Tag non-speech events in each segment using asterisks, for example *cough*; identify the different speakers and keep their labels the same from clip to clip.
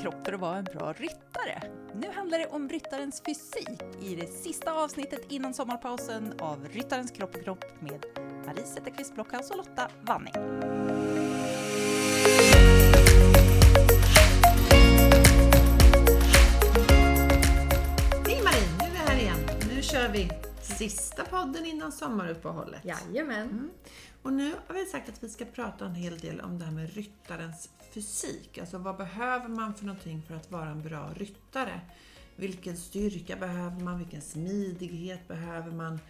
Speaker 1: kropp för att vara en bra ryttare. Nu handlar det om ryttarens fysik i det sista avsnittet innan sommarpausen av Ryttarens kropp och kropp med Marie Zetterqvist Blockhaus och Lotta Wanning.
Speaker 2: Hej Marie, nu är vi här igen. Nu kör vi sista podden innan sommaruppehållet.
Speaker 3: Jajamän.
Speaker 2: Mm. Och nu har vi sagt att vi ska prata en hel del om det här med ryttarens fysik. Alltså vad behöver man för någonting för att vara en bra ryttare? Vilken styrka behöver man? Vilken smidighet behöver man?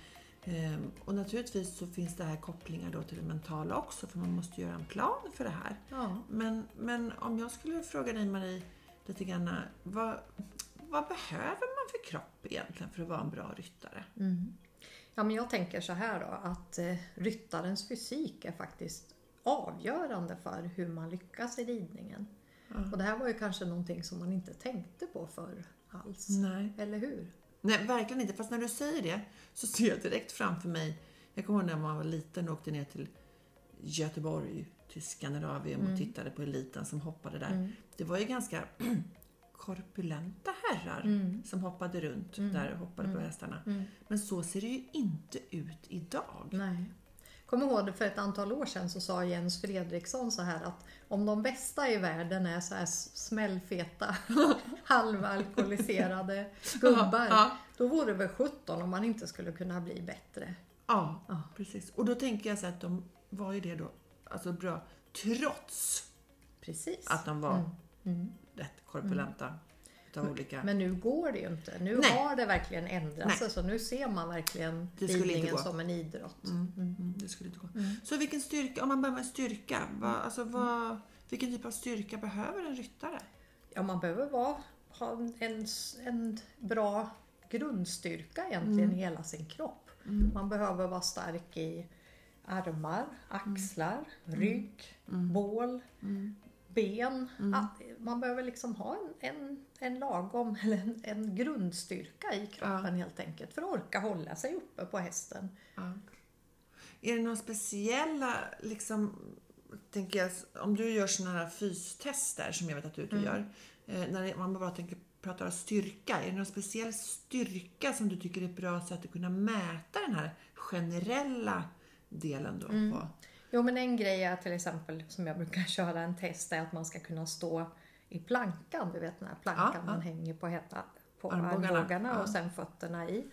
Speaker 2: Ehm, och naturligtvis så finns det här kopplingar då till det mentala också, för man måste göra en plan för det här.
Speaker 3: Ja.
Speaker 2: Men, men om jag skulle fråga dig Marie, lite grann, vad, vad behöver man för kropp egentligen för att vara en bra ryttare?
Speaker 3: Mm. Ja, men jag tänker så här då att eh, ryttarens fysik är faktiskt avgörande för hur man lyckas i ridningen. Och det här var ju kanske någonting som man inte tänkte på förr alls.
Speaker 2: Nej.
Speaker 3: Eller hur?
Speaker 2: Nej, verkligen inte. Fast när du säger det så ser jag direkt framför mig, jag kommer ihåg när man var liten och åkte ner till Göteborg, till Skandinavien och tittade på eliten som hoppade där. Det var ju ganska *clears throat* korpulenta herrar som hoppade runt där och hoppade på hästarna. Men så ser det ju inte ut idag.
Speaker 3: Nej. Kommer ihåg för ett antal år sedan så sa Jens Fredriksson så här att om de bästa i världen är så här smällfeta, *laughs* halvalkoholiserade *laughs* gubbar,
Speaker 2: Ja.
Speaker 3: då vore det väl 17 om man inte skulle kunna bli bättre.
Speaker 2: Ja,
Speaker 3: Ja.
Speaker 2: precis. Och då tänker jag så att de var ju det då, alltså bra, trots
Speaker 3: Precis.
Speaker 2: att de var
Speaker 3: Mm.
Speaker 2: rätt korpulenta utav olika...
Speaker 3: Men nu går det ju inte. Nu
Speaker 2: Nej.
Speaker 3: har det verkligen ändrat
Speaker 2: Nej.
Speaker 3: sig. Så nu ser man verkligen ridningen som en idrott.
Speaker 2: Mm, mm, det skulle inte gå. Så vilken styrka, om man börjar med styrka, vad, alltså vad, vilken typ av styrka behöver en ryttare?
Speaker 3: Ja, man behöver vara, ha en, en bra grundstyrka egentligen i hela sin kropp. Man behöver vara stark i armar, axlar, rygg, bål, ben. Att Man behöver liksom ha en, en, en lagom, *laughs* eller en, en grundstyrka i kroppen helt enkelt för att orka hålla sig uppe på hästen.
Speaker 2: Ja. Är det några speciella, liksom, tänker jag, om du gör sådana här fystester som jag vet att du och gör, eh, när man bara tänker prata styrka, är det någon speciell styrka som du tycker är ett bra sätt att kunna mäta den här generella delen då? På?
Speaker 3: Jo men en grej är till exempel som jag brukar *laughs* köra en test är att man ska kunna stå i plankan. Du vet den här plankan
Speaker 2: Ja, ja.
Speaker 3: man hänger på, heta, på
Speaker 2: Armbågarna,
Speaker 3: armbågarna,
Speaker 2: ja. Mm.
Speaker 3: och sen fötterna i.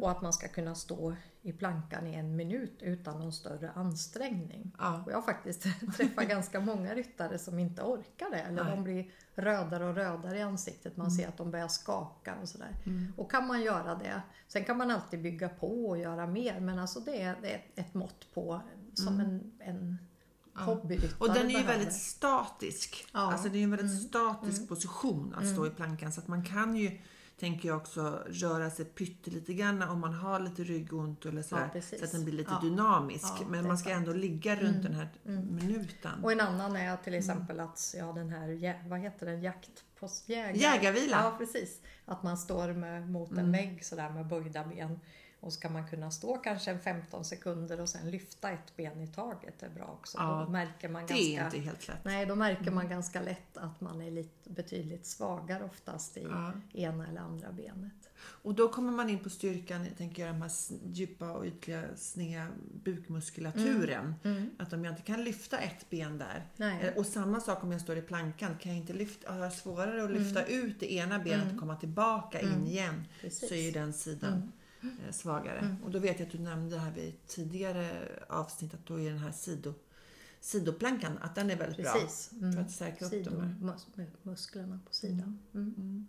Speaker 3: Och att man ska kunna stå i plankan i en minut utan någon större ansträngning.
Speaker 2: Ja.
Speaker 3: Och jag har faktiskt *laughs* träffat ganska många ryttare som inte orkar det. Eller
Speaker 2: Nej.
Speaker 3: de blir rödare och rödare i ansiktet. Man ser att de börjar skaka och sådär. Och kan man göra det. Sen kan man alltid bygga på och göra mer. Men alltså det är, det är ett mått på som en, en hobbyryttare
Speaker 2: Och den är ju
Speaker 3: behöver.
Speaker 2: väldigt statisk.
Speaker 3: Ja. Mm.
Speaker 2: Alltså det är ju en väldigt statisk position att stå i plankan. Så att man kan ju, tänker jag också, röra sig pyttelite grann om man har lite ryggont eller sådär.
Speaker 3: precis.
Speaker 2: så att den blir lite
Speaker 3: Ja.
Speaker 2: dynamisk.
Speaker 3: Ja,
Speaker 2: Men man ska ändå ligga runt den här minuten.
Speaker 3: Och en annan är till exempel att, ja den här, vad heter den, jakt på jägar...
Speaker 2: Jägarvila.
Speaker 3: Ja precis. Att man står med, mot en vägg sådär med böjda ben. Och så kan man kunna stå kanske en 15 sekunder och sen lyfta ett ben i taget. Är bra också.
Speaker 2: Ja,
Speaker 3: då märker man
Speaker 2: det
Speaker 3: ganska,
Speaker 2: är inte helt lätt.
Speaker 3: Nej, då märker man ganska lätt att man är lite, betydligt svagare oftast i
Speaker 2: Ja.
Speaker 3: ena eller andra benet.
Speaker 2: Och då kommer man in på styrkan, jag tänker jag, de här djupa och ytliga sneda bukmuskulaturen. Att om jag inte kan lyfta ett ben där.
Speaker 3: Nej.
Speaker 2: eh, Och samma sak om jag står i plankan. Kan jag inte lyfta, har jag svårare att lyfta ut det ena benet och komma tillbaka in igen.
Speaker 3: Precis.
Speaker 2: Så är ju den sidan eh, svagare. Och då vet jag att du nämnde här vid tidigare avsnitt att då är den här sido, sidoplankan, att den är väldigt
Speaker 3: Precis.
Speaker 2: bra. För att stärka upp de här.
Speaker 3: Sidomusklerna på sidan. Mm.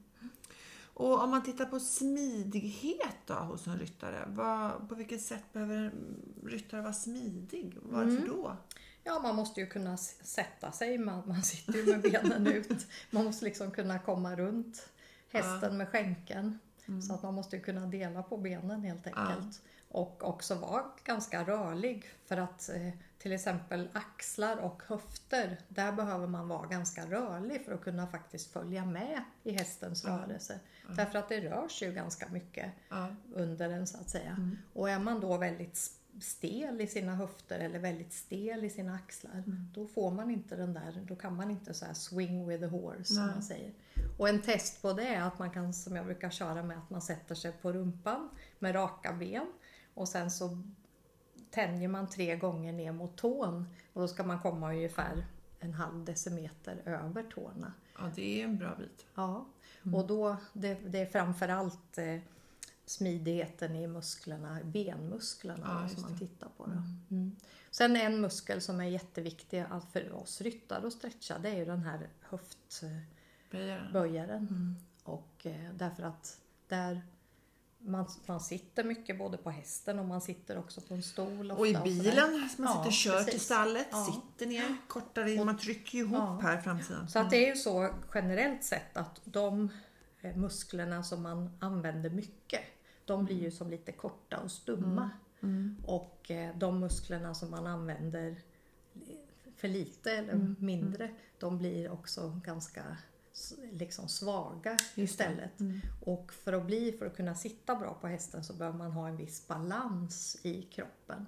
Speaker 2: Och om man tittar på smidighet då hos en ryttare. Vad, på vilket sätt behöver en ryttare vara smidig? Varför
Speaker 3: Mm.
Speaker 2: då?
Speaker 3: Ja, man måste ju kunna sätta sig. Man, man sitter ju med benen *laughs* ut. Man måste liksom kunna komma runt hästen med skänken. Så att man måste kunna dela på benen helt enkelt. Och också vara ganska rörlig. För att eh, till exempel axlar och höfter, där behöver man vara ganska rörlig för att kunna faktiskt följa med i hästens rörelse. Därför att det rör sig ju ganska mycket
Speaker 2: Ja.
Speaker 3: under den så att säga. Och är man då väldigt stel i sina höfter eller väldigt stel i sina axlar. Då får man inte den där, då kan man inte så här swing with the horse som
Speaker 2: Nej.
Speaker 3: man säger. Och en test på det är att man kan, som jag brukar köra med, att man sätter sig på rumpan med raka ben och sen så tänjer man tre gånger ner mot tån och då ska man komma ungefär en halv decimeter över tårna.
Speaker 2: Ja, det är en bra bit.
Speaker 3: Ja, och då, det, det är framförallt eh, smidigheten i musklerna, benmusklerna
Speaker 2: Ja,
Speaker 3: som man tittar på. Då. Mm. Sen en muskel som är jätteviktig för oss ryttare att stretcha det är ju den här höftböjaren.
Speaker 2: Böjaren.
Speaker 3: Och eh, därför att där man, man sitter mycket både på hästen och man sitter också på en stol.
Speaker 2: Och i bilen, man
Speaker 3: Ja,
Speaker 2: sitter och kör till
Speaker 3: precis.
Speaker 2: stallet,
Speaker 3: Ja.
Speaker 2: sitter ner, kortare in, man trycker ihop
Speaker 3: Ja.
Speaker 2: här framsidan.
Speaker 3: Så att det är ju så generellt sett att de eh, musklerna som man använder mycket, de blir ju som lite korta och stumma. Och eh, de musklerna som man använder för lite eller mindre, de blir också ganska liksom svaga istället. Och för att bli, för att kunna sitta bra på hästen så behöver man ha en viss balans i kroppen.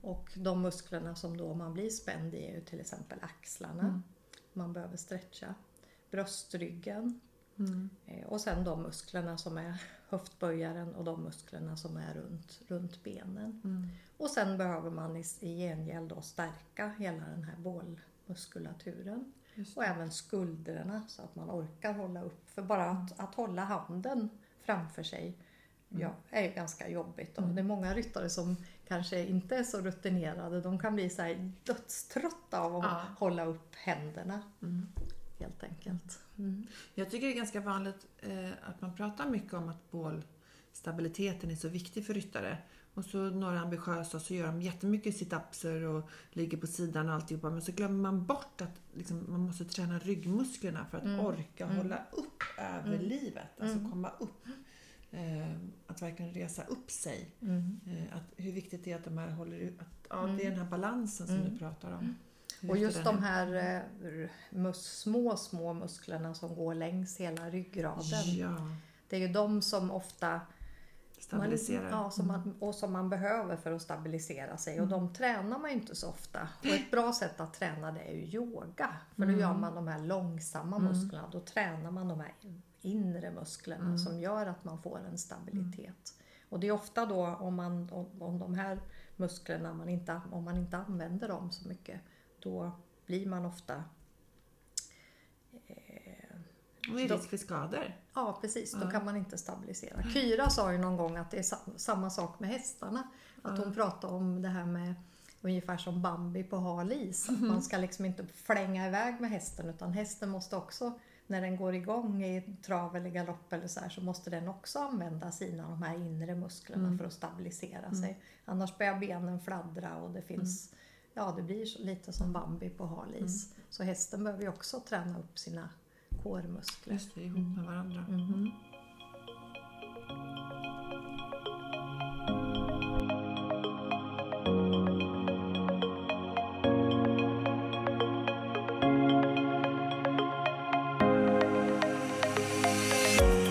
Speaker 3: Och de musklerna som då man blir spänd i är ju till exempel axlarna. Man behöver stretcha. Bröstryggen. Eh, Och sen de musklerna som är höftböjaren och de musklerna som är runt, runt benen. Och sen behöver man i, i gengäld då stärka hela den här bålmuskulaturen. Och även skuldrorna så att man orkar hålla upp. För bara att, att hålla handen framför sig ja, är ju ganska jobbigt. Och det är många ryttare som kanske inte är så rutinerade. De kan bli så här dödströtta av att
Speaker 2: Ja.
Speaker 3: hålla upp händerna. Helt enkelt. Mm.
Speaker 2: Jag tycker det är ganska vanligt eh, att man pratar mycket om att bålstabiliteten är så viktig för ryttare. Och så några ambitiösa så gör de jättemycket sit-upser och ligger på sidan och alltihopa. Men så glömmer man bort att liksom, man måste träna ryggmusklerna för att orka hålla upp över livet. Alltså komma upp. Eh, att verkligen resa upp sig. Eh, att, hur viktigt det är att de här håller ut. Att, ja, Det är den här balansen som du pratar om.
Speaker 3: Och just de
Speaker 2: är.
Speaker 3: här eh, små, små musklerna som går längs hela ryggraden.
Speaker 2: Ja,
Speaker 3: Det är ju de som ofta
Speaker 2: stabiliserar.
Speaker 3: Man, ja, som man, och som man behöver för att stabilisera sig. Och de tränar man ju inte så ofta. Och ett bra sätt att träna det är ju yoga. För då gör man de här långsamma musklerna. Då tränar man de här inre musklerna som gör att man får en stabilitet. Och det är ofta då om, man, om, om de här musklerna, man inte, om man inte använder dem så mycket, då blir man ofta
Speaker 2: Och det är risk för skador.
Speaker 3: Ja precis, då kan man inte stabilisera. Kyra sa ju någon gång att det är sa- samma sak med hästarna. Att hon pratade om det här med ungefär som Bambi på hal is. Att man ska liksom inte flänga iväg med hästen utan hästen måste också när den går igång i trav eller galopp eller så här så måste den också använda sina de här inre musklerna för att stabilisera sig. Annars börjar benen fladdra och det finns Ja, det blir lite som Bambi på hal is. Så hästen behöver ju också träna upp sina kårmuskler.
Speaker 2: Just det, ihop med varandra. Mm.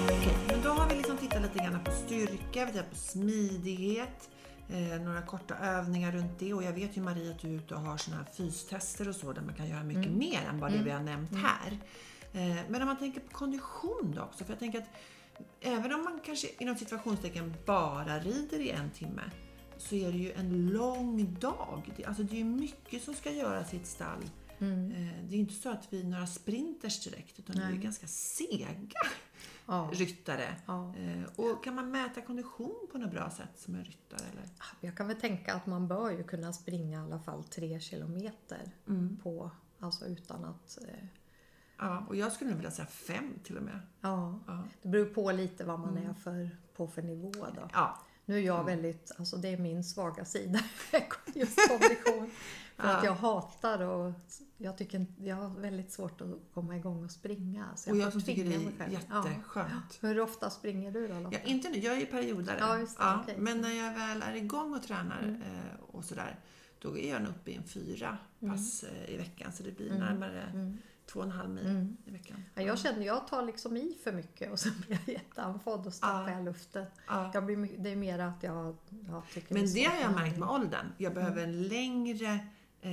Speaker 2: Okej, men då har vi liksom tittat lite grann på styrka, vi tittar på smidighet, eh, några korta övningar runt det och jag vet ju Maria att du är ute och har såna här fystester och så där man kan göra mycket mer än vad det vi har nämnt här. Eh, men om man tänker på kondition då också, för jag tänker att även om man kanske inom situationstecken bara rider i en timme så är det ju en lång dag. Det, alltså det är ju mycket som ska göras i ett stall. Eh, Det är inte så att vi är några sprinters direkt utan vi är
Speaker 3: Nej.
Speaker 2: ganska sega
Speaker 3: Ja.
Speaker 2: ryttare.
Speaker 3: Ja.
Speaker 2: Eh, Och kan man mäta kondition på något bra sätt som en ryttare? Eller?
Speaker 3: Jag kan väl tänka att man bör ju kunna springa i alla fall tre kilometer på, alltså utan att... eh,
Speaker 2: Ja, och jag skulle nog vilja säga fem till och med.
Speaker 3: Ja,
Speaker 2: Ja.
Speaker 3: det beror på lite vad man är för, på för nivå då.
Speaker 2: Ja,
Speaker 3: Nu är jag väldigt, alltså det är min svaga sida, *laughs* just kondition. *laughs* För att
Speaker 2: Ja.
Speaker 3: jag hatar och jag tycker jag har väldigt svårt att komma igång och springa. Så
Speaker 2: och jag som tycker det är
Speaker 3: själv. Ja.
Speaker 2: jätteskönt.
Speaker 3: Hur ofta springer du då Lotta?
Speaker 2: Ja, inte nu, jag är periodare.
Speaker 3: Ja, det, okej. Mm.
Speaker 2: Men när jag väl är igång och tränar eh, och sådär, då är jag nog uppe i en fyra
Speaker 3: Mm.
Speaker 2: pass eh, i veckan. Så det blir närmare två och en halv mil i veckan.
Speaker 3: Ja, jag känner jag tar liksom i för mycket och sen *laughs* blir jag jätteandfådd och så tappar
Speaker 2: Ja.
Speaker 3: jag luften.
Speaker 2: Ja.
Speaker 3: Jag blir, det är mer att jag, jag tycker
Speaker 2: Men det
Speaker 3: svårt
Speaker 2: har jag märkt med åldern. Jag behöver en längre... Eh,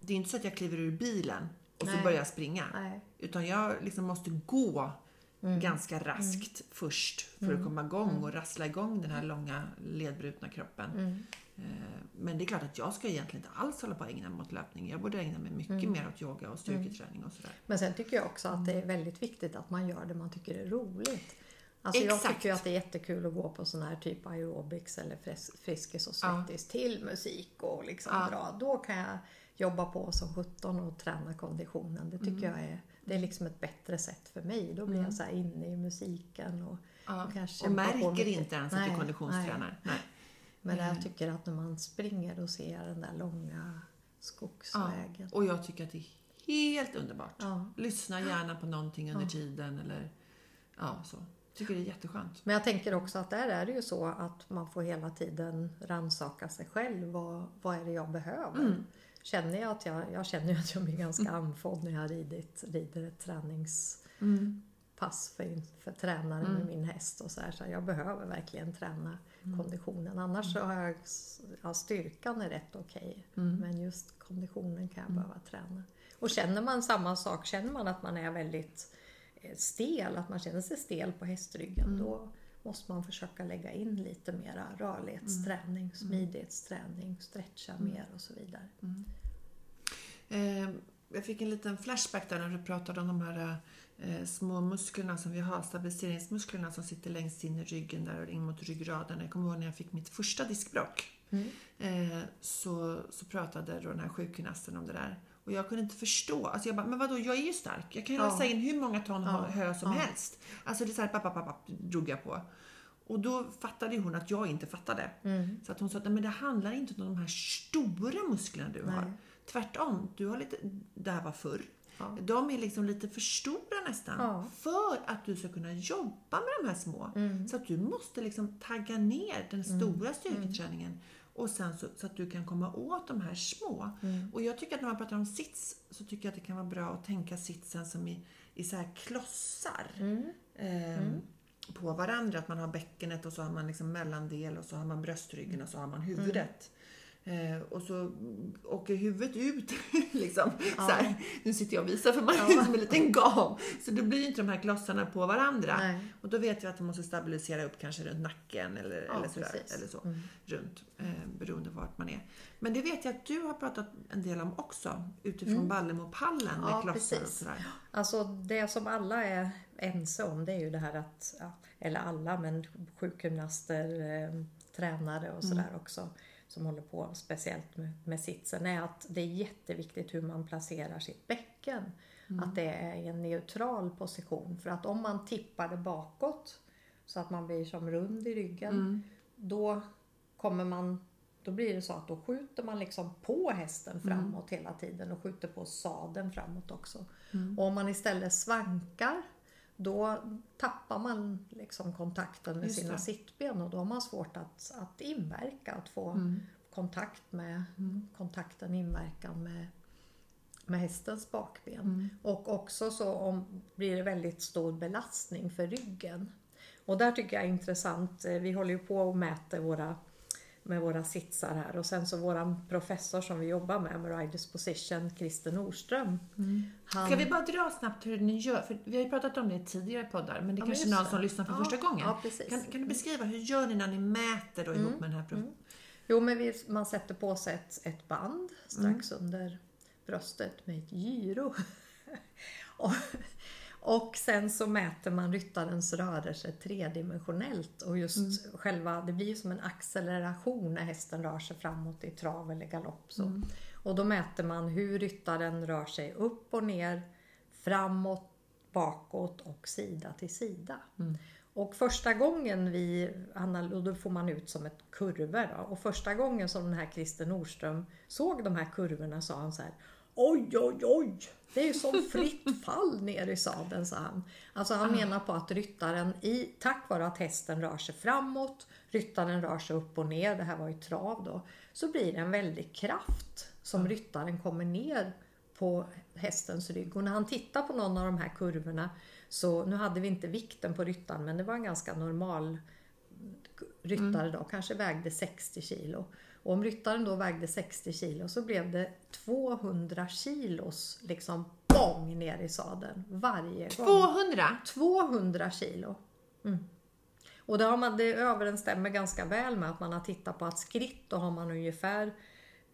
Speaker 2: det är inte så att jag kliver ur bilen och så
Speaker 3: Nej.
Speaker 2: börjar jag springa.
Speaker 3: Nej.
Speaker 2: Utan jag liksom måste gå ganska raskt först för att komma igång och rassla igång den här långa ledbrutna kroppen. Eh, Men det är klart att jag ska egentligen inte alls hålla på att ägna mig åt löpning. Jag borde ägna mig mycket mer åt yoga och styrketräning och sådär.
Speaker 3: Men sen tycker jag också att det är väldigt viktigt att man gör det man tycker är roligt. Alltså jag
Speaker 2: Exakt.
Speaker 3: tycker ju att det är jättekul att gå på sån här typ aerobics eller Friskis och Svettis till musik och liksom
Speaker 2: Ja.
Speaker 3: dra. Då kan jag jobba på som 17 och träna konditionen. Det tycker jag är, det är liksom ett bättre sätt för mig. Då blir jag så inne i musiken och, och kan
Speaker 2: Och
Speaker 3: kämpa på
Speaker 2: märker inte ens att du konditionstränar. Nej.
Speaker 3: Men
Speaker 2: Mm.
Speaker 3: jag tycker att när man springer då ser jag den där långa skogsvägen.
Speaker 2: Och jag tycker att det är helt underbart.
Speaker 3: Ja.
Speaker 2: Lyssna gärna på någonting under tiden eller ja, så. Tycker det är jätteskönt.
Speaker 3: Men jag tänker också att där är det ju så att man får hela tiden rannsaka sig själv. Vad, vad är det jag behöver?
Speaker 2: Mm.
Speaker 3: Känner jag att jag, jag känner ju att jag blir ganska andfådd när jag ridit, rider ett träningspass
Speaker 2: Mm.
Speaker 3: för, för tränare med min häst och så här. Så jag behöver verkligen träna
Speaker 2: Mm.
Speaker 3: konditionen. Annars så har jag, ja, styrkan är rätt okej.
Speaker 2: Mm.
Speaker 3: Men just konditionen kan jag behöva träna. Och känner man samma sak, känner man att man är väldigt stel, att man känner sig stel på hästryggen,
Speaker 2: Mm.
Speaker 3: då måste man försöka lägga in lite mera
Speaker 2: Mm.
Speaker 3: rörlighetsträning, smidighetsträning, stretcha mer och så vidare.
Speaker 2: Eh, jag fick en liten flashback där när du pratade om de här eh, små musklerna som vi har, stabiliseringsmusklerna som sitter längst in i ryggen där och in mot ryggraden. Jag kommer ihåg när jag fick mitt första diskbråck. Eh, så, så pratade då den här sjukgymnasten om det där. Och jag kunde inte förstå. Alltså jag bara, men vadå, jag är ju stark. Jag kan ju
Speaker 3: Ja.
Speaker 2: in hur många ton
Speaker 3: Ja.
Speaker 2: hö som
Speaker 3: Ja.
Speaker 2: helst. Alltså det är så här, papp, drog jag på. Och då fattade ju hon att jag inte fattade.
Speaker 3: Mm.
Speaker 2: Så att hon sa att "Nej, men det handlar inte om de här stora musklerna du har. Tvärtom, du har lite, det här var förr.
Speaker 3: Ja.
Speaker 2: De är liksom lite för stora nästan
Speaker 3: Ja.
Speaker 2: för att du ska kunna jobba med de här små.
Speaker 3: Mm.
Speaker 2: Så att du måste liksom tagga ner den stora styrketräningen och sen så, så att du kan komma åt de här små.
Speaker 3: Mm.
Speaker 2: Och jag tycker att när man pratar om sits så tycker jag att det kan vara bra att tänka sitsen som i, i så här klossar.
Speaker 3: Mm.
Speaker 2: Ehm, på varandra. Att man har bäckenet och så har man liksom mellandel och så har man bröstryggen och så har man huvudet. Eh, och så åker huvudet ut. *laughs* liksom, så här. Nu sitter jag och visar för mig *laughs* som en liten gam. Så då blir inte de här klossarna på varandra.
Speaker 3: Nej.
Speaker 2: Och då vet jag att jag måste stabilisera upp kanske runt nacken eller,
Speaker 3: Ja,
Speaker 2: eller, sådär, eller så.
Speaker 3: Mm.
Speaker 2: Runt, eh, beroende på vart man är. Men det vet jag att du har pratat en del om också. Utifrån Ballemopallen med
Speaker 3: Mm. Ja,
Speaker 2: klossar och
Speaker 3: precis.
Speaker 2: sådär.
Speaker 3: Alltså det som alla är ense om det är ju det här att, ja, eller alla men sjukgymnaster, eh, tränare och sådär också som håller på speciellt med, med sitsen är att det är jätteviktigt hur man placerar sitt bäcken. Att det är i en neutral position. För att om man tippar det bakåt så att man blir som rund i ryggen då kommer man då blir det så att då skjuter man liksom på hästen framåt hela tiden och skjuter på sadeln framåt också. Och om man istället svankar då tappar man liksom kontakten med sina sittben och då har man svårt att, att inverka, att få
Speaker 2: Mm.
Speaker 3: kontakt med kontakten, inverkan med, med hästens bakben.
Speaker 2: Mm.
Speaker 3: Och också så om, blir det väldigt stor belastning för ryggen. Och där tycker jag är intressant, eh, vi håller ju på och mäter våra med våra sitsar här och sen så våran professor som vi jobbar med med Riders Position, Christer Nordström. Han,
Speaker 2: Ska vi bara dra snabbt hur ni gör? För vi har ju pratat om det i tidigare poddar, men det
Speaker 3: Ja,
Speaker 2: kanske är någon
Speaker 3: det.
Speaker 2: som lyssnar för
Speaker 3: Ja,
Speaker 2: första gången.
Speaker 3: ja.
Speaker 2: Kan, kan du beskriva, hur gör ni när ni mäter då ihop med den här prof-
Speaker 3: Jo, men vi, man sätter på sig ett, ett band strax
Speaker 2: Mm.
Speaker 3: under bröstet med ett gyro. *laughs* och, och sen så mäter man ryttarens rörelse tredimensionellt och just
Speaker 2: Mm.
Speaker 3: själva, det blir ju som en acceleration när hästen rör sig framåt i trav eller galopp. Så.
Speaker 2: Mm.
Speaker 3: Och då mäter man hur ryttaren rör sig upp och ner, framåt, bakåt och sida till sida. Och första gången vi, då får man ut som ett kurvor. Och första gången som den här Christer Nordström såg de här kurvorna sa han så här Oj, oj, oj! Det är som fritt fall ner i sadeln, sa han. Alltså han menar på att ryttaren, i, tack vare att hästen rör sig framåt, ryttaren rör sig upp och ner, det här var ju trav då, så blir det en väldig kraft som ryttaren kommer ner på hästens rygg. Och när han tittar på någon av de här kurvorna så, nu hade vi inte vikten på ryttaren men det var en ganska normal ryttare då, kanske vägde 60 kilo. Och om ryttaren då vägde 60 kilo så blev det 200 kilos liksom bång ner i sadeln varje gång.
Speaker 2: 200?
Speaker 3: 200 kilo. Mm. Och det, har man, det överensstämmer ganska väl med att man har tittat på att skritt då har man ungefär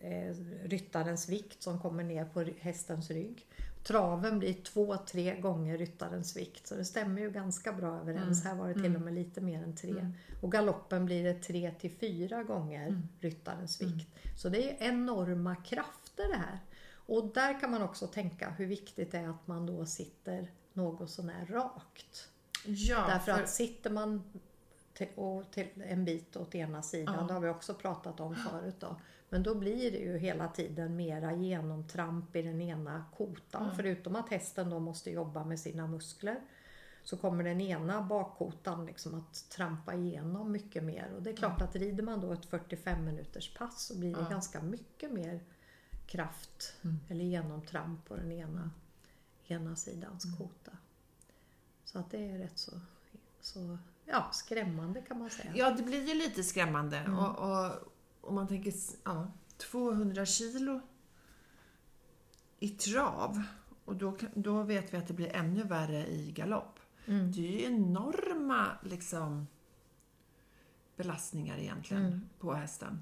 Speaker 3: eh, ryttarens vikt som kommer ner på hästens rygg. Traven blir två, tre gånger ryttarens vikt så det stämmer ju ganska bra överens. Här var det till och med lite mer än tre. Och galoppen blir det tre till fyra gånger ryttarens vikt. Så det är enorma krafter det här. Och där kan man också tänka hur viktigt det är att man då sitter något sånär rakt.
Speaker 2: Ja,
Speaker 3: Därför att sitter man till, och till en bit åt ena sidan,
Speaker 2: Ja.
Speaker 3: det har vi också pratat om förut då. Men då blir det ju hela tiden mera genomtramp i den ena kotan. Förutom att hästen då måste jobba med sina muskler. Så kommer den ena bakkotan liksom att trampa igenom mycket mer. Och det är klart att rider man då ett 45 minuters pass så blir det
Speaker 2: Ja.
Speaker 3: ganska mycket mer kraft eller genomtramp på den ena, ena sidans kota. Så att det är rätt så, så ja, skrämmande kan man säga.
Speaker 2: Ja, det blir ju lite skrämmande.
Speaker 3: Mm.
Speaker 2: Och, och om man tänker ja, 200 kilo i trav. Och då, då vet vi att det blir ännu värre i galopp.
Speaker 3: Mm.
Speaker 2: Det är ju enorma liksom, belastningar egentligen
Speaker 3: Mm.
Speaker 2: på hästen.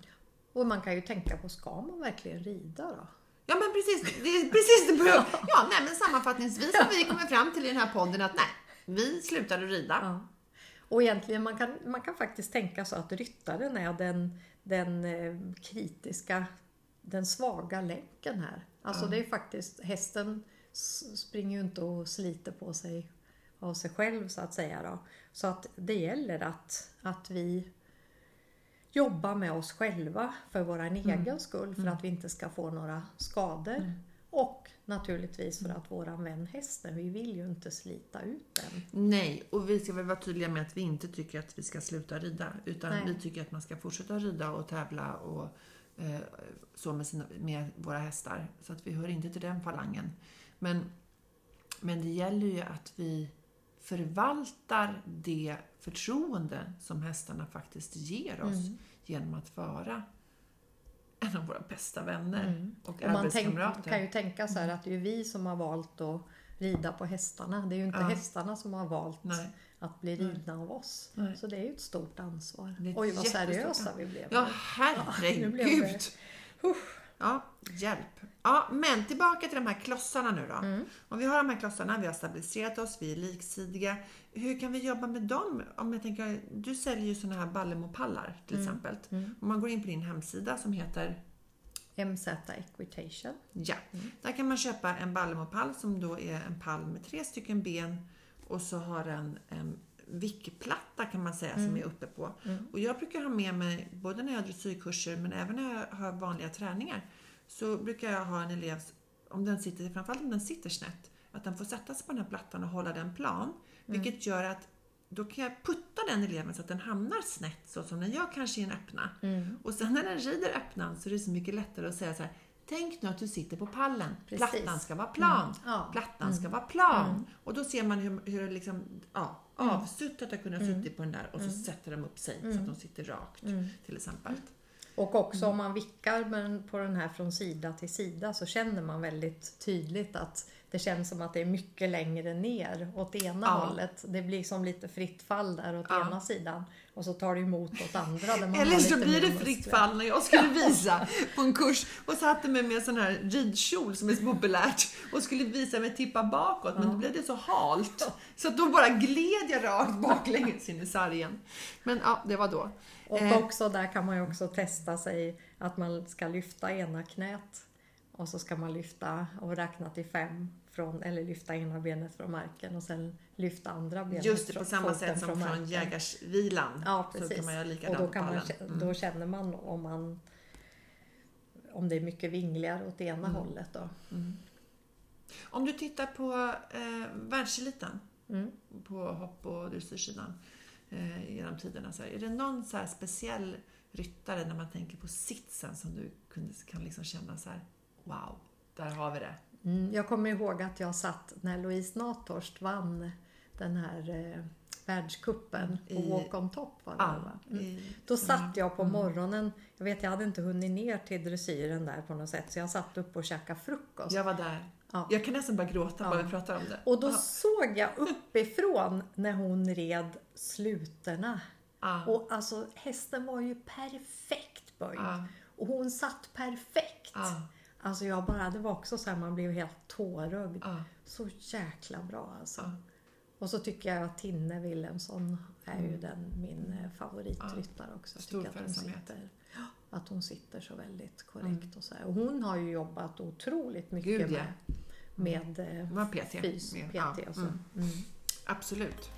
Speaker 3: Och man kan ju tänka på, ska man verkligen rida då?
Speaker 2: Ja men precis, det är precis det börjar. *laughs* Ja, nej, men sammanfattningsvis har vi kommit fram till i den här podden att nej, vi slutade rida.
Speaker 3: Ja. Och egentligen man kan, man kan faktiskt tänka så att ryttaren är den, den eh, kritiska, den svaga länken här. Alltså det är faktiskt, hästen springer ju inte och sliter på sig av sig själv så att säga då. Så att det gäller att, att vi jobbar med oss själva för våran egen skull för att vi inte ska få några skador. Och naturligtvis för att våran vän hästen, vi vill ju inte slita ut den.
Speaker 2: Nej, och vi ska väl vara tydliga med att vi inte tycker att vi ska sluta rida. Utan
Speaker 3: Nej.
Speaker 2: vi tycker att man ska fortsätta rida och tävla och eh, så med, sina, med våra hästar. Så att vi hör inte till den falangen. Men, men det gäller ju att vi förvaltar det förtroende som hästarna faktiskt ger oss
Speaker 3: Mm.
Speaker 2: genom att vara en av våra bästa vänner
Speaker 3: Mm.
Speaker 2: och,
Speaker 3: Och man
Speaker 2: arbetskamrater.
Speaker 3: kan ju tänka så här att det är vi som har valt att rida på hästarna. Det är ju inte
Speaker 2: Ja.
Speaker 3: hästarna som har valt
Speaker 2: Nej.
Speaker 3: att bli ridna av oss.
Speaker 2: Nej.
Speaker 3: Så det är ju ett stort ansvar. Oj vad seriösa vi blev.
Speaker 2: Ja,
Speaker 3: nu blev
Speaker 2: herregud!
Speaker 3: det-
Speaker 2: Ja, hjälp. Ja, men tillbaka till de här klossarna nu då.
Speaker 3: Mm.
Speaker 2: Om vi har de här klossarna, vi har stabiliserat oss, vi är liksidiga. Hur kan vi jobba med dem? Om jag tänker, du säljer ju sådana här Ballemopallar till
Speaker 3: Mm.
Speaker 2: exempel. Om man går in på din hemsida som heter
Speaker 3: MZ Equitation.
Speaker 2: Ja,
Speaker 3: Mm.
Speaker 2: där kan man köpa en Ballemopall som då är en pall med tre stycken ben och så har den en vickplatta kan man säga
Speaker 3: Mm.
Speaker 2: som är uppe på. Och jag brukar ha med mig, både när jag har dressyrkurser men även när jag har vanliga träningar, så brukar jag ha en elev, om den sitter, framförallt om den sitter snett, att den får sätta sig på den här plattan och hålla den plan. Vilket gör att då kan jag putta den eleven så att den hamnar snett så som den gör kanske i en öppna. Och sen när den rider öppnan så är det så mycket lättare att säga så här Tänk nu att du sitter på pallen.
Speaker 3: Precis.
Speaker 2: Plattan ska vara plan.
Speaker 3: Mm. Ja.
Speaker 2: Plattan ska vara plan. Och då ser man hur, hur liksom, ja, avsuttat har kunnat sitta på den där och så sätter de upp sig så att de sitter rakt till exempel.
Speaker 3: Och också om man vickar på den här från sida till sida så känner man väldigt tydligt att det känns som att det är mycket längre ner åt ena
Speaker 2: Ja.
Speaker 3: hållet. Det blir som lite fritt fall där åt
Speaker 2: Ja.
Speaker 3: ena sidan och så tar det emot åt andra.
Speaker 2: Eller så blir det fritt fall när jag skulle visa på en kurs och satte mig med en sån här ridkjol som är så populärt och skulle visa mig tippa bakåt men då blev det så halt så att då bara gled jag rakt baklänges in i sargen. Men ja, det var då.
Speaker 3: Och
Speaker 2: Eh.
Speaker 3: också där kan man ju också testa sig att man ska lyfta ena knät och så ska man lyfta och räkna till fem från, eller lyfta ena benet från marken och sen lyfta andra benet
Speaker 2: Just det, på
Speaker 3: från-
Speaker 2: samma sätt som från
Speaker 3: marken.
Speaker 2: jägarsvilan.
Speaker 3: Ja,
Speaker 2: så
Speaker 3: precis.
Speaker 2: kan man göra
Speaker 3: och
Speaker 2: likadant
Speaker 3: då,
Speaker 2: på
Speaker 3: kan man,
Speaker 2: Mm.
Speaker 3: då känner man om man om det är mycket vingligare åt ena
Speaker 2: Mm.
Speaker 3: hållet då.
Speaker 2: Om du tittar på eh, världseliten,
Speaker 3: Mm.
Speaker 2: på hopp och dressyrsidan eh, genom tiderna, så här, är det någon så här speciell ryttare när man tänker på sitsen som du kunde, kan liksom känna så här, wow, där har vi det.
Speaker 3: Mm, jag kommer ihåg att jag satt när Louise Nathorst vann den här eh, världskuppen på
Speaker 2: I-
Speaker 3: Walk on Top var det,
Speaker 2: Ja,
Speaker 3: va? Mm.
Speaker 2: i-
Speaker 3: Då satt jag på morgonen, jag vet jag hade inte hunnit ner till dressyren där på något sätt, så jag satt upp och käkade frukost.
Speaker 2: Jag var där.
Speaker 3: Ja.
Speaker 2: Jag kan nästan börja gråta bara vi pratar om det.
Speaker 3: Och då
Speaker 2: Ja.
Speaker 3: såg jag uppifrån när hon red sluterna.
Speaker 2: Ja.
Speaker 3: Och alltså hästen var ju perfekt böjd.
Speaker 2: Ja.
Speaker 3: Och hon satt perfekt.
Speaker 2: Ja.
Speaker 3: Alltså jag bara, det var också så här, man blev helt tårögd.
Speaker 2: Ja.
Speaker 3: Så jäkla bra alltså.
Speaker 2: Ja.
Speaker 3: Och så tycker jag att Tinne Wilhelmsson är ju den, min eh, favoritryttare också. Jag
Speaker 2: Stor
Speaker 3: tycker att hon, sitter, ja, att hon sitter så väldigt korrekt och så här. Och hon har ju jobbat otroligt mycket
Speaker 2: Gud, ja.
Speaker 3: med, med eh,
Speaker 2: Det var PT.
Speaker 3: fys,
Speaker 2: med-
Speaker 3: PT
Speaker 2: ja.
Speaker 3: och så.
Speaker 2: Mm.
Speaker 3: Mm.
Speaker 2: Absolut.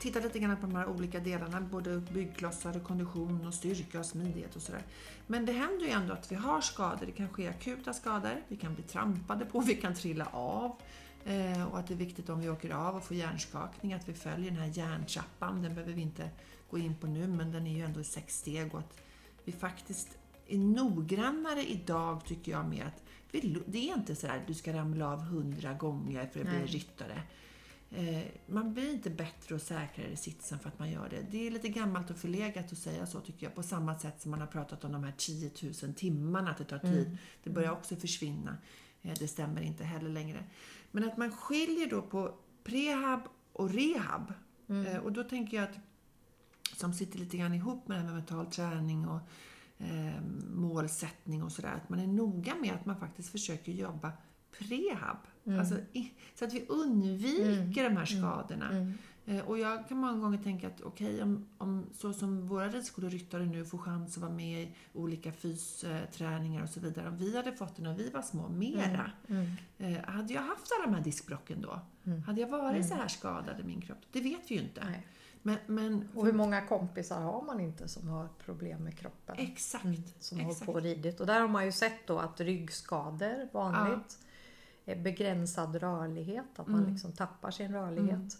Speaker 2: Tittat lite grann på de här olika delarna, både byggklossar och kondition och styrka och smidighet och sådär. Men det händer ju ändå att vi har skador. Det kan ske akuta skador, vi kan bli trampade på, vi kan trilla av. Eh, och att det är viktigt om vi åker av och får hjärnskakning att vi följer den här hjärntrappan. Den behöver vi inte gå in på nu, men den är ju ändå i sex steg och att vi faktiskt är noggrannare idag tycker jag med att vi, det är inte så här du ska ramla av hundra gånger för att bli
Speaker 3: Nej.
Speaker 2: ryttare. Eh, man blir inte bättre och säkrare i sitsen för att man gör det. Det är lite gammalt och förlegat att säga så tycker jag. På samma sätt som man har pratat om de här 10 000 timmarna, att det tar tid. Det börjar också försvinna. Eh, det stämmer inte heller längre. Men att man skiljer då på prehab och rehab. Eh, och då tänker jag att som sitter lite grann ihop med det här med mental träning och eh, målsättning och sådär. Att man är noga med att man faktiskt försöker jobba prehab. Alltså, i, så att vi undviker de här skadorna. Eh, och jag kan många gånger tänka att okej, om, om så som våra ridskoleryttare nu får chans att vara med i olika fysträningar och så vidare. Om vi hade fått det när vi var små, mera. Eh, hade jag haft alla de här diskbrocken då? Hade jag varit så här skadad i min kropp? Det vet vi ju inte.
Speaker 3: Nej.
Speaker 2: Men, men
Speaker 3: Och hur många kompisar har man inte som har problem med kroppen?
Speaker 2: exakt.
Speaker 3: som har
Speaker 2: exakt.
Speaker 3: hållit på och ridit. Och där har man ju sett då att ryggskador, vanligt. eh, Begränsad rörlighet, att man
Speaker 2: Mm.
Speaker 3: liksom tappar sin rörlighet.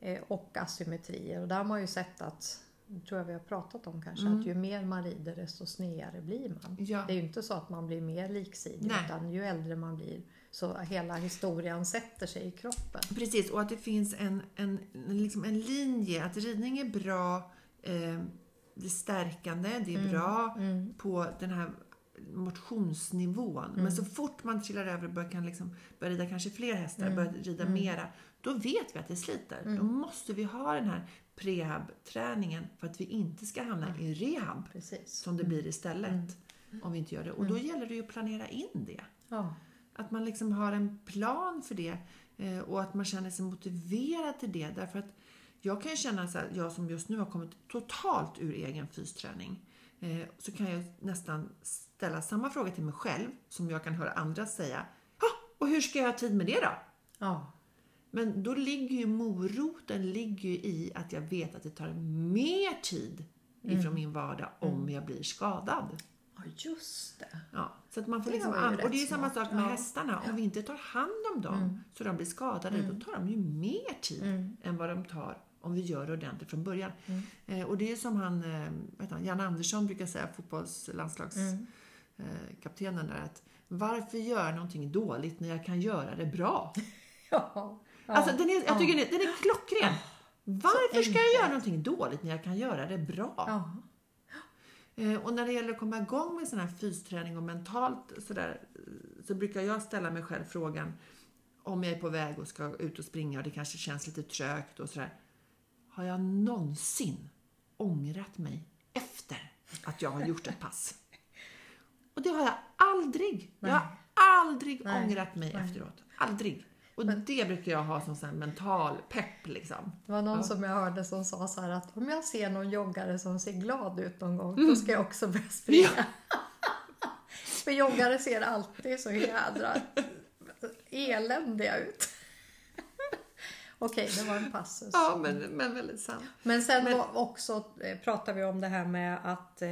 Speaker 3: eh, Och asymmetrier. Och där har man ju sett att, tror jag vi har pratat om kanske,
Speaker 2: Mm.
Speaker 3: att ju mer man rider desto snedare blir man.
Speaker 2: Ja.
Speaker 3: Det är ju inte så att man blir mer liksidig
Speaker 2: Nej.
Speaker 3: utan ju äldre man blir så hela historien sätter sig i kroppen.
Speaker 2: Precis, och att det finns en, en, liksom en linje. Att ridning är bra, eh, det är stärkande, det är bra på den här motionsnivån. Men så fort man trillar över och börjar, kan liksom, börjar rida kanske fler hästar, börjar rida mera, då vet vi att det sliter. Då måste vi ha den här prehab-träningen för att vi inte ska hamna i rehab,
Speaker 3: Precis.
Speaker 2: som det blir istället. Om vi inte gör det. Och då gäller det ju att planera in det.
Speaker 3: Ja.
Speaker 2: Att man liksom har en plan för det eh, och att man känner sig motiverad till det. Därför att jag kan ju känna så här, jag som just nu har kommit totalt ur egen fysträning, eh, så kan jag nästan ställa samma fråga till mig själv som jag kan höra andra säga. "Ha, och hur ska jag ha tid med det då?
Speaker 3: ja.
Speaker 2: Men då ligger ju moroten ligger ju i att jag vet att det tar mer tid ifrån min vardag om jag blir skadad.
Speaker 3: ja, just det.
Speaker 2: Ja, så att man får
Speaker 3: Det
Speaker 2: liksom,
Speaker 3: ju
Speaker 2: an- och det är ju samma sak med
Speaker 3: Ja.
Speaker 2: hästarna. Om vi inte tar hand om dem så de blir skadade, då tar de ju mer tid än vad de tar om vi gör det ordentligt från början. Eh, och det är som han, eh, han, Jan Andersson brukar säga, fotbollslandslagskaptenen eh, kaptenen där, att varför göra någonting dåligt när jag kan göra det bra? *laughs*
Speaker 3: Ja.
Speaker 2: Alltså, den är, jag tycker den är, den är klockren. Varför ska jag göra någonting dåligt när jag kan göra det bra?
Speaker 3: Ja.
Speaker 2: Eh, Och när det gäller att komma igång med sån här fysträning och mentalt sådär, eh, så brukar jag ställa mig själv frågan om jag är på väg och ska ut och springa och det kanske känns lite trögt och sådär. Har jag någonsin ångrat mig efter att jag har gjort ett pass? Och det har jag aldrig. Jag har aldrig
Speaker 3: Nej.
Speaker 2: ångrat mig efteråt. Aldrig. Och det brukar jag ha som här mental pepp liksom.
Speaker 3: Det var någon
Speaker 2: Ja.
Speaker 3: som jag hörde som sa så här att om jag ser någon joggare som ser glad ut någon gång,
Speaker 2: Mm.
Speaker 3: då ska jag också börja springa. *laughs* För joggare ser alltid så jädra eländiga ut. *laughs* Okej, det var en passus.
Speaker 2: Ja, men, men väldigt sant.
Speaker 3: Men sen
Speaker 2: Men-
Speaker 3: var också eh, pratar vi om det här med att eh,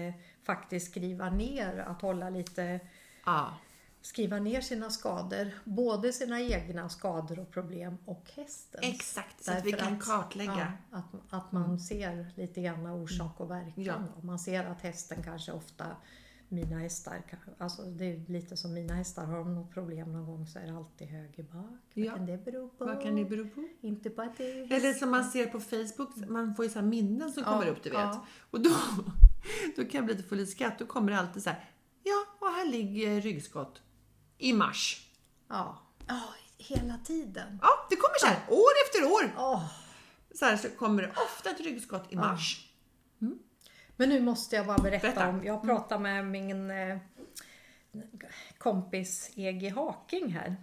Speaker 3: faktiskt skriva ner, att hålla lite
Speaker 2: Ja.
Speaker 3: skriva ner sina skador, både sina egna skador och problem och hästens.
Speaker 2: Exakt, så att vi kan kartlägga.
Speaker 3: Ja, att, att man ser lite grann orsak och verkan.
Speaker 2: Ja.
Speaker 3: Man ser att hästen kanske ofta, mina hästar, alltså det är lite som mina hästar, har de något problem någon gång så är det alltid höger bak. Vad
Speaker 2: Ja.
Speaker 3: kan det bero på?
Speaker 2: Vad kan det bero på?
Speaker 3: Inte på att det är
Speaker 2: Eller som man ser på Facebook, man får ju så minnen som
Speaker 3: Ja,
Speaker 2: kommer upp, du vet.
Speaker 3: ja.
Speaker 2: Och då, då kan jag bli lite full i skratt. Då kommer det alltid så här, ja, och här ligger ryggskott i mars.
Speaker 3: Ja. ja, hela tiden.
Speaker 2: Ja, det kommer så här, år efter år.
Speaker 3: Åh.
Speaker 2: Så här så kommer det ofta ett ryggskott i mars.
Speaker 3: Men nu måste jag bara berätta,
Speaker 2: Berätta.
Speaker 3: om, jag pratade med min eh, kompis E.G. Haking här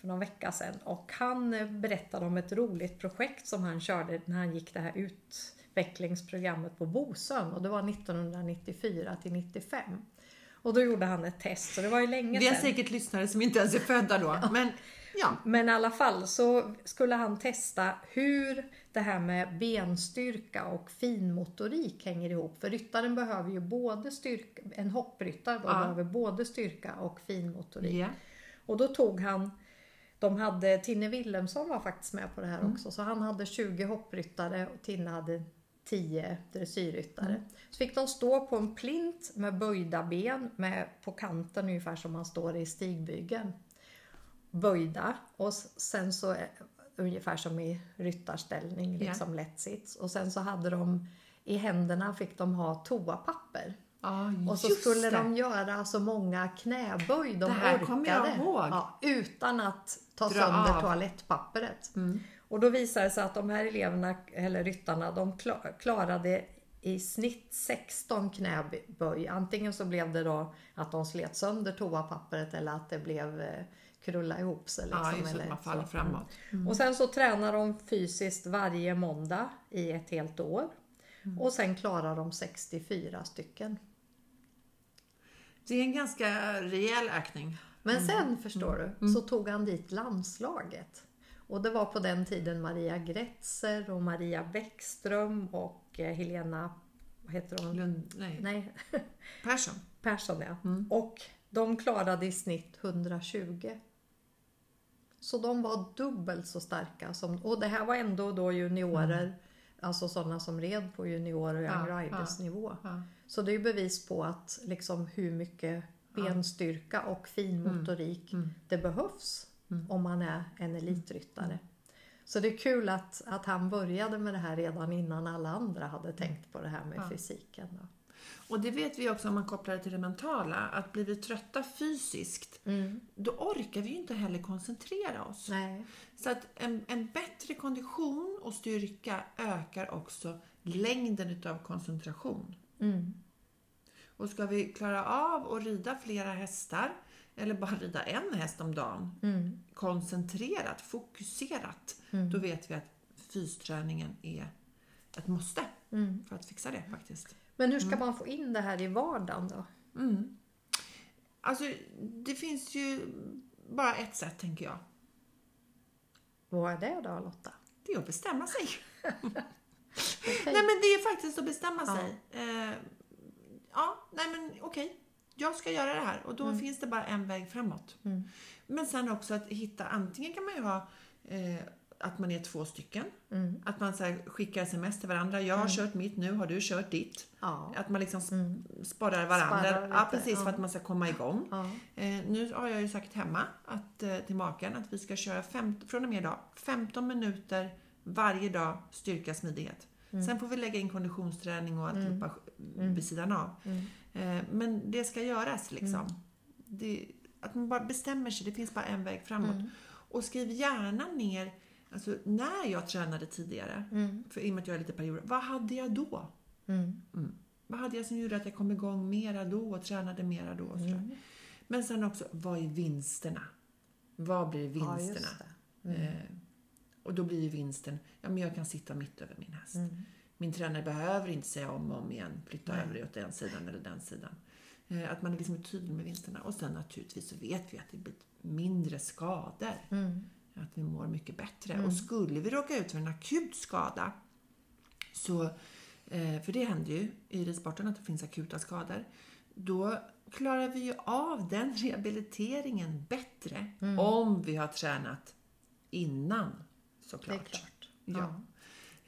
Speaker 3: för någon vecka sedan och han eh, berättade om ett roligt projekt som han körde när han gick det här utvecklingsprogrammet på Bosön och det var 1994 till 95. Och då gjorde han ett test, så det var ju länge
Speaker 2: Det är
Speaker 3: sedan.
Speaker 2: säkert lyssnare som inte ens är födda då. *laughs* Men ja,
Speaker 3: Men i alla fall så skulle han testa hur det här med benstyrka och finmotorik hänger ihop. För ryttaren behöver ju både styrka, en hoppryttare
Speaker 2: Ja.
Speaker 3: behöver både styrka och finmotorik.
Speaker 2: ja.
Speaker 3: Och då tog han, de hade, Tinne Wilhelmsson var faktiskt med på det här också, så han hade 20 hoppryttare och Tinne hade 10 dressyrryttare. Så fick de stå på en plint med böjda ben med, på kanten ungefär som man står i stigbygeln. Böjda och sen så är- ungefär som i ryttarställning, liksom lätt sits. Och sen så hade de i händerna fick de ha toapapper.
Speaker 2: ja
Speaker 3: Och så skulle
Speaker 2: det.
Speaker 3: de göra så många knäböj de
Speaker 2: Det här
Speaker 3: orkade.
Speaker 2: kommer jag ihåg.
Speaker 3: Ja, utan att ta
Speaker 2: Dra
Speaker 3: sönder
Speaker 2: av.
Speaker 3: toalettpappret.
Speaker 2: Mm.
Speaker 3: Och då visade det sig att de här eleverna, eller ryttarna, de kla- klarade i snitt 16 knäböj. Antingen så blev det då att de slet sönder toapappret eller att det blev eh, krulla ihop sig. Liksom,
Speaker 2: Ja, just
Speaker 3: eller
Speaker 2: att man faller framåt.
Speaker 3: Och sen så tränar de fysiskt varje måndag i ett helt år.
Speaker 2: Mm.
Speaker 3: Och sen klarar de 64 stycken.
Speaker 2: Det är en ganska rejäl ökning.
Speaker 3: Men sen förstår du så tog han dit landslaget. Och det var på den tiden Maria Gretzer och Maria Bäckström och eh, Helena, vad heter hon?
Speaker 2: Lund, nej,
Speaker 3: Nej, *laughs*
Speaker 2: Persson.
Speaker 3: Persson ja. Och de klarade i snitt 120. Så de var dubbelt så starka. Som, och det här var ändå då juniorer, alltså sådana som red på junior och young
Speaker 2: Ja,
Speaker 3: riders
Speaker 2: ja,
Speaker 3: nivå.
Speaker 2: Ja.
Speaker 3: Så det är ju bevis på att liksom hur mycket benstyrka och finmotorik
Speaker 2: Mm.
Speaker 3: det behövs om man är en elitryttare. Så det är kul att, att han började med det här redan innan alla andra hade tänkt på det här med
Speaker 2: Ja.
Speaker 3: fysiken. Då.
Speaker 2: Och det vet vi också om man kopplar det till det mentala, att blir vi trötta fysiskt, då orkar vi ju inte heller koncentrera oss.
Speaker 3: Nej.
Speaker 2: Så att en, en bättre kondition och styrka ökar också längden utav koncentration.
Speaker 3: Mm.
Speaker 2: Och ska vi klara av att rida flera hästar, eller bara rida en häst om dagen,
Speaker 3: Mm.
Speaker 2: koncentrerat, fokuserat, då vet vi att fysträningen är ett måste
Speaker 3: Mm.
Speaker 2: för att fixa det faktiskt.
Speaker 3: Men hur ska man få in det här i vardagen då?
Speaker 2: Mm. Alltså, det finns ju bara ett sätt, tänker jag.
Speaker 3: Vad är det då Lotta?
Speaker 2: Det är att bestämma sig. *laughs*
Speaker 3: Okej.
Speaker 2: Nej, men det är faktiskt att bestämma
Speaker 3: Ja.
Speaker 2: sig. Eh, ja, nej men okej. Jag ska göra det här och då finns det bara en väg framåt.
Speaker 3: Mm.
Speaker 2: Men sen också att hitta, antingen kan man ju ha eh, att man är två stycken.
Speaker 3: Mm.
Speaker 2: Att man så här, skickar sms till varandra. Jag har kört mitt nu, har du kört ditt?
Speaker 3: Ja.
Speaker 2: Att man liksom
Speaker 3: Mm.
Speaker 2: sparar varandra.
Speaker 3: Sparar
Speaker 2: ja, precis, för
Speaker 3: ja.
Speaker 2: att man ska komma igång.
Speaker 3: Ja.
Speaker 2: Eh, nu har jag ju sagt hemma att, eh, till maken att vi ska köra fem, från och med idag 15 minuter varje dag styrka smidighet.
Speaker 3: Mm.
Speaker 2: Sen får vi lägga in konditionsträning och alltihopa
Speaker 3: Mm.
Speaker 2: vid sidan av.
Speaker 3: Mm.
Speaker 2: Eh, men det ska göras liksom. Det, att man bara bestämmer sig, det finns bara en väg framåt.
Speaker 3: Mm.
Speaker 2: Och skriv gärna ner, alltså när jag tränade tidigare,
Speaker 3: Mm.
Speaker 2: för i och med att jag är lite perioder, vad hade jag då?
Speaker 3: Mm.
Speaker 2: Vad hade jag som gjorde att jag kom igång mera då och tränade mera då? Och.
Speaker 3: Mm.
Speaker 2: Men sen också, vad är vinsterna? Vad blir
Speaker 3: Ja,
Speaker 2: vinsterna?
Speaker 3: Mm.
Speaker 2: eh, och då blir ju vinsten, ja men jag kan sitta mitt över min häst.
Speaker 3: Mm.
Speaker 2: Min tränare behöver inte säga om och om igen, flytta
Speaker 3: Nej.
Speaker 2: över det åt den sidan eller den sidan. Eh, att man liksom är tydlig med vinsterna. Och sen naturligtvis så vet vi att det blir mindre skador.
Speaker 3: Mm.
Speaker 2: Att vi mår mycket bättre.
Speaker 3: Mm.
Speaker 2: Och skulle vi råka ut för en akut skada, så, eh, för det händer ju i ridsporten att det finns akuta skador, då klarar vi ju av den rehabiliteringen bättre
Speaker 3: Mm.
Speaker 2: om vi har tränat innan
Speaker 3: Det är
Speaker 2: såklart.
Speaker 3: klart.
Speaker 2: Ja.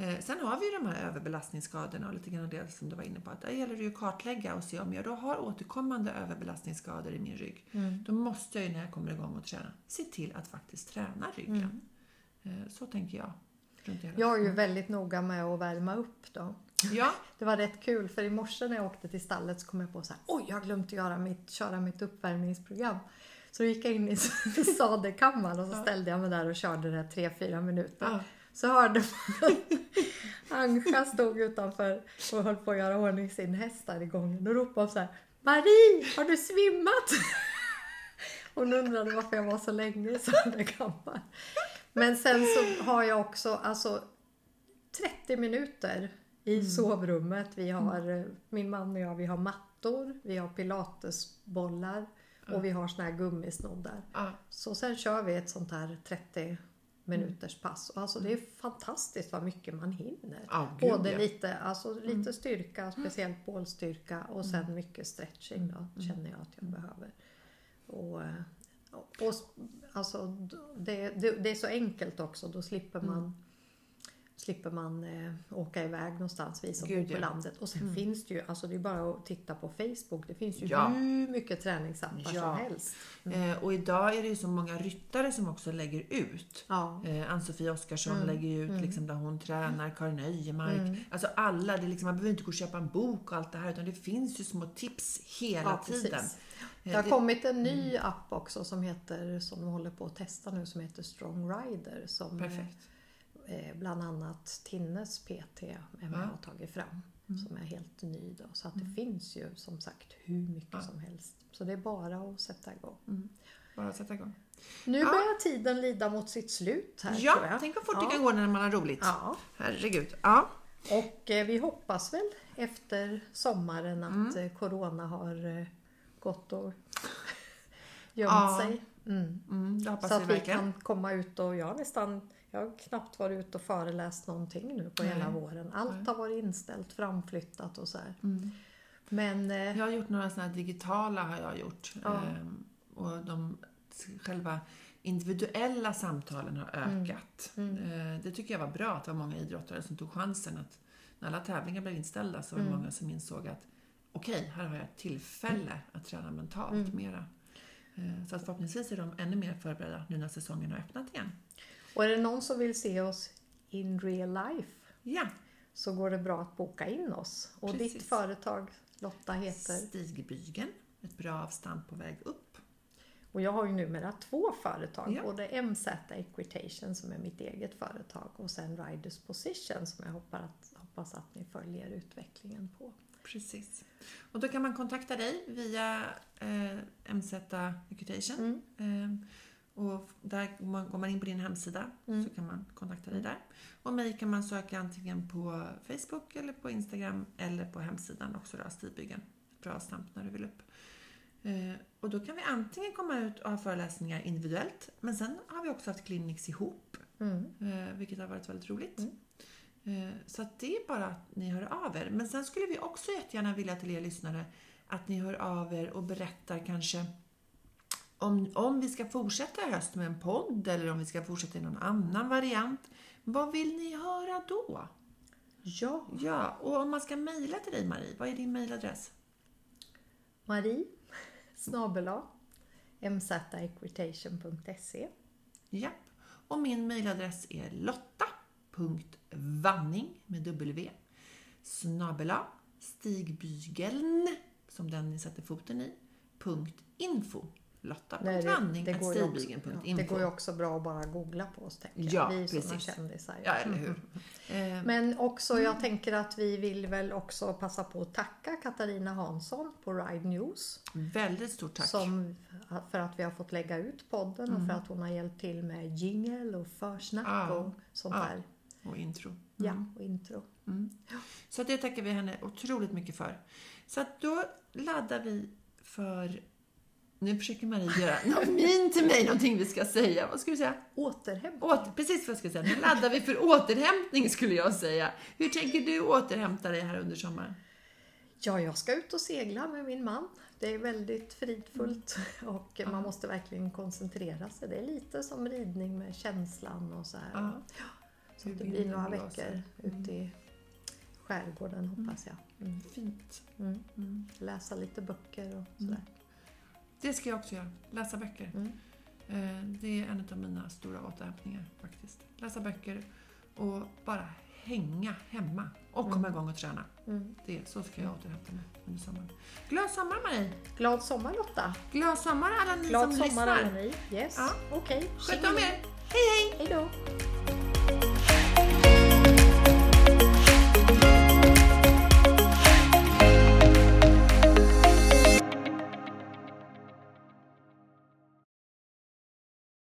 Speaker 2: Eh, sen har vi ju de här överbelastningsskadorna och lite grann det som du var inne på. Att där gäller det ju att kartlägga och se om jag då har återkommande överbelastningsskador i min rygg.
Speaker 3: Mm.
Speaker 2: Då måste jag ju när jag kommer igång och träna se till att faktiskt träna ryggen.
Speaker 3: Mm.
Speaker 2: Eh, så tänker jag.
Speaker 3: Jag är ju väldigt noga med att värma upp då.
Speaker 2: Ja, *laughs*
Speaker 3: Det var rätt kul för i morse när jag åkte till stallet så kom jag på så här, oj jag har glömt att göra mitt, köra mitt uppvärmningsprogram. Så gick jag in i *laughs* sadelkammaren och så ställde jag mig där och körde det 3-4 minuter.
Speaker 2: Ja.
Speaker 3: Så hörde man *laughs* Anka stod utanför och höll på att göra ordning sin häst där i gången. Då ropade hon så här, Marie, har du svimmat? *laughs* Hon undrade varför jag var så länge i sadelkammaren. Men sen så har jag också alltså 30 minuter i sovrummet. Vi har, eh, min man och jag, vi har mattor, vi har pilatesbollar och vi har såna här gummisnoddar. Så sen kör vi ett sånt här 30 minuters pass. Alltså det är fantastiskt vad mycket man hinner.
Speaker 2: Ja, gud,
Speaker 3: Både
Speaker 2: ja.
Speaker 3: lite, alltså lite styrka, speciellt bålstyrka och sen mycket stretching då, känner jag att jag behöver. Och, eh, och, och alltså, det, det, det är så enkelt också, då slipper man slipper man eh, åka iväg någonstans, vi som
Speaker 2: Gud,
Speaker 3: bor på
Speaker 2: ja.
Speaker 3: landet. Och sen finns det ju, alltså det är bara att titta på Facebook, det finns ju
Speaker 2: Ja.
Speaker 3: hur mycket träningsappar
Speaker 2: Ja.
Speaker 3: som helst.
Speaker 2: Eh, och idag är det ju så många ryttare som också lägger ut.
Speaker 3: Ja.
Speaker 2: Eh, Ann-Sofie Oskarsson
Speaker 3: Mm.
Speaker 2: lägger ut liksom, där hon tränar, Karin Öjemark. Alltså alla, det är liksom, man behöver inte gå och köpa en bok och allt det här utan det finns ju små tips hela tiden.
Speaker 3: Det har kommit en ny app också som heter, som de håller på att testa nu, som heter Strong Rider. Som
Speaker 2: Perfekt.
Speaker 3: Eh, bland annat Tinnes PT är med.
Speaker 2: Mm.
Speaker 3: och har tagit fram. Som är helt ny då. Så att det finns ju som sagt hur mycket
Speaker 2: Ja.
Speaker 3: som helst. Så det är bara att sätta igång.
Speaker 2: Bara att sätta igång.
Speaker 3: Nu
Speaker 2: Ja.
Speaker 3: börjar tiden lida mot sitt slut här tror
Speaker 2: Ja,
Speaker 3: jag.
Speaker 2: tänk vad fort
Speaker 3: Ja.
Speaker 2: det kan gå när man har roligt.
Speaker 3: Ja.
Speaker 2: Herregud. Ja.
Speaker 3: Och eh, vi hoppas väl efter sommaren
Speaker 2: Mm.
Speaker 3: att eh, Corona har eh, gått och *laughs* gömt sig. Mm.
Speaker 2: Mm,
Speaker 3: Så att vi
Speaker 2: verkligen.
Speaker 3: kan komma ut och jag nästan, jag har knappt varit ute och föreläst någonting nu på
Speaker 2: Nej.
Speaker 3: hela våren. Allt
Speaker 2: Nej.
Speaker 3: har varit inställt, framflyttat och så.
Speaker 2: Mm.
Speaker 3: Men eh,
Speaker 2: Jag har gjort några sådana här digitala har jag gjort.
Speaker 3: Ja.
Speaker 2: Ehm, och de själva individuella samtalen har ökat.
Speaker 3: Mm.
Speaker 2: Eh, det tycker jag var bra att det var många idrottare som tog chansen att när alla tävlingar blev inställda så var det
Speaker 3: Mm.
Speaker 2: många som insåg att okej, här har jag ett tillfälle att träna mentalt
Speaker 3: Mm.
Speaker 2: mera. Eh, Så att förhoppningsvis är de ännu mer förberedda nu när säsongen har öppnat igen.
Speaker 3: Och är det någon som vill se oss in real life
Speaker 2: Ja,
Speaker 3: så går det bra att boka in oss. Och ditt
Speaker 2: Precis.
Speaker 3: företag Lotta heter,
Speaker 2: Stigbygeln, ett bra avstamp på väg upp.
Speaker 3: och jag har ju numera två företag.
Speaker 2: Ja.
Speaker 3: Både MZ Equitation som är mitt eget företag och sen Riders Position som jag hoppas att, hoppas att ni följer utvecklingen på.
Speaker 2: Precis. Och då kan man kontakta dig via eh, MZ Equitation.
Speaker 3: Mm.
Speaker 2: Eh, och där går man, in på din hemsida
Speaker 3: Mm.
Speaker 2: så kan man kontakta dig där. Och mig kan man söka antingen på Facebook eller på Instagram eller på hemsidan också då, Stigbygeln. Bra stamp när du vill upp. Eh, och då kan vi antingen komma ut och ha föreläsningar individuellt men sen har vi också haft clinics ihop.
Speaker 3: Mm.
Speaker 2: Eh, vilket har varit väldigt roligt.
Speaker 3: Mm.
Speaker 2: Eh, så att det är bara att ni hör av er. Men sen skulle vi också jättegärna vilja till er lyssnare att ni hör av er och berättar kanske om, om vi ska fortsätta i höst med en podd eller om vi ska fortsätta i någon annan variant. Vad vill ni höra då?
Speaker 3: Ja,
Speaker 2: Ja, och om man ska mejla till dig Marie, vad är din mejladress?
Speaker 3: Marie *laughs* snabela mzequitation.se
Speaker 2: Japp. Och min mejladress är lotta.vanning med w snabela stigbygeln som den ni sätter foten i punkt info Lotta.vanning
Speaker 3: det, det, går ju också, ja, det går ju också bra att bara googla på oss. Tänker
Speaker 2: Ja.
Speaker 3: Vi är
Speaker 2: precis.
Speaker 3: kändisar.
Speaker 2: Ja, eller hur? *laughs* Eh,
Speaker 3: Men också, jag tänker att vi vill väl också passa på att tacka Katarina Hansson på Ride News.
Speaker 2: väldigt stort tack.
Speaker 3: Som, för att vi har fått lägga ut podden och för att hon har hjälpt till med jingle och försnack
Speaker 2: Ja,
Speaker 3: och sånt
Speaker 2: ja.
Speaker 3: där.
Speaker 2: Och intro.
Speaker 3: Ja, och intro.
Speaker 2: Så det tackar vi henne otroligt mycket för. Så att då laddar vi för... Nu försöker Marie göra *laughs* någon min till mig, någonting vi ska säga. Vad ska vi säga?
Speaker 3: Återhämtning.
Speaker 2: Åter, precis vad jag ska säga. Nu laddar vi för återhämtning skulle jag säga. Hur tänker du återhämta dig här under sommaren?
Speaker 3: Ja, jag ska ut och segla med min man Det är väldigt fridfullt
Speaker 2: Mm.
Speaker 3: och man måste verkligen koncentrera sig. Det är lite som ridning med känslan och så här.
Speaker 2: Ja.
Speaker 3: Så det blir några veckor ute i skärgården hoppas jag. Mm.
Speaker 2: Fint.
Speaker 3: Mm.
Speaker 2: Mm.
Speaker 3: Läsa lite böcker och sådär.
Speaker 2: Det ska jag också göra. Läsa böcker.
Speaker 3: Mm.
Speaker 2: Eh, Det är en av mina stora återhämtningar faktiskt. Läsa böcker och bara hänga hemma och komma
Speaker 3: Mm.
Speaker 2: igång och träna.
Speaker 3: Mm.
Speaker 2: Det, så ska jag återhämta mig under sommaren. Glad sommar Marie!
Speaker 3: Glad sommar Lotta!
Speaker 2: Glad sommar alla ni
Speaker 3: Glad
Speaker 2: som
Speaker 3: sommar
Speaker 2: lyssnar!
Speaker 3: alla ni! Yes,
Speaker 2: Ja.
Speaker 3: okej.
Speaker 2: Sköt om er!